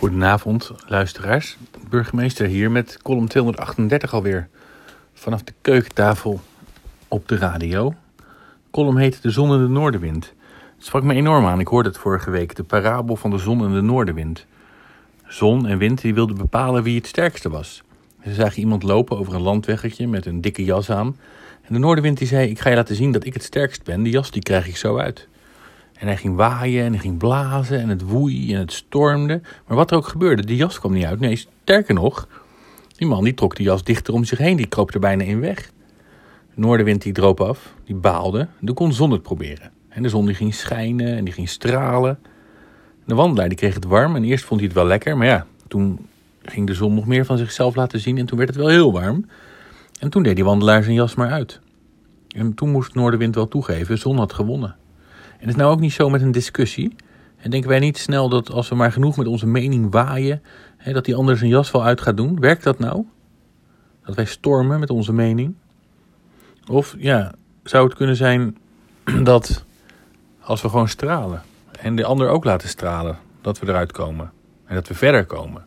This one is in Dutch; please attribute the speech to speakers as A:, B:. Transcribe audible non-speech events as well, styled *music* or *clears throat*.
A: Goedenavond, luisteraars. Burgemeester hier met column 238 alweer. Vanaf de keukentafel op de radio. Column heet De Zon en de Noordenwind. Het sprak me enorm aan. Ik hoorde het vorige week. De parabel van de zon en de noordenwind. Zon en wind die wilden bepalen wie het sterkste was. Ze zagen iemand lopen over een landweggetje met een dikke jas aan. En de noordenwind die zei, ik ga je laten zien dat ik het sterkst ben. Die jas die krijg ik zo uit. En hij ging waaien en hij ging blazen en het woei en het stormde. Maar wat er ook gebeurde, die jas kwam niet uit. Nee, sterker nog, die man die trok die jas dichter om zich heen. Die kroop er bijna in weg. De noordenwind die droop af, die baalde. Toen kon zon het proberen. En de zon die ging schijnen en die ging stralen. De wandelaar die kreeg het warm en eerst vond hij het wel lekker. Maar ja, toen ging de zon nog meer van zichzelf laten zien en toen werd het wel heel warm. En toen deed die wandelaar zijn jas maar uit. En toen moest Noordenwind wel toegeven, de zon had gewonnen. En het is nou ook niet zo met een discussie. En denken wij niet snel dat als we maar genoeg met onze mening waaien, hè, dat die ander zijn jas wel uit gaat doen? Werkt dat nou? Dat wij stormen met onze mening? Of ja, zou het kunnen zijn *clears throat* dat als we gewoon stralen en de ander ook laten stralen, dat we eruit komen en dat we verder komen?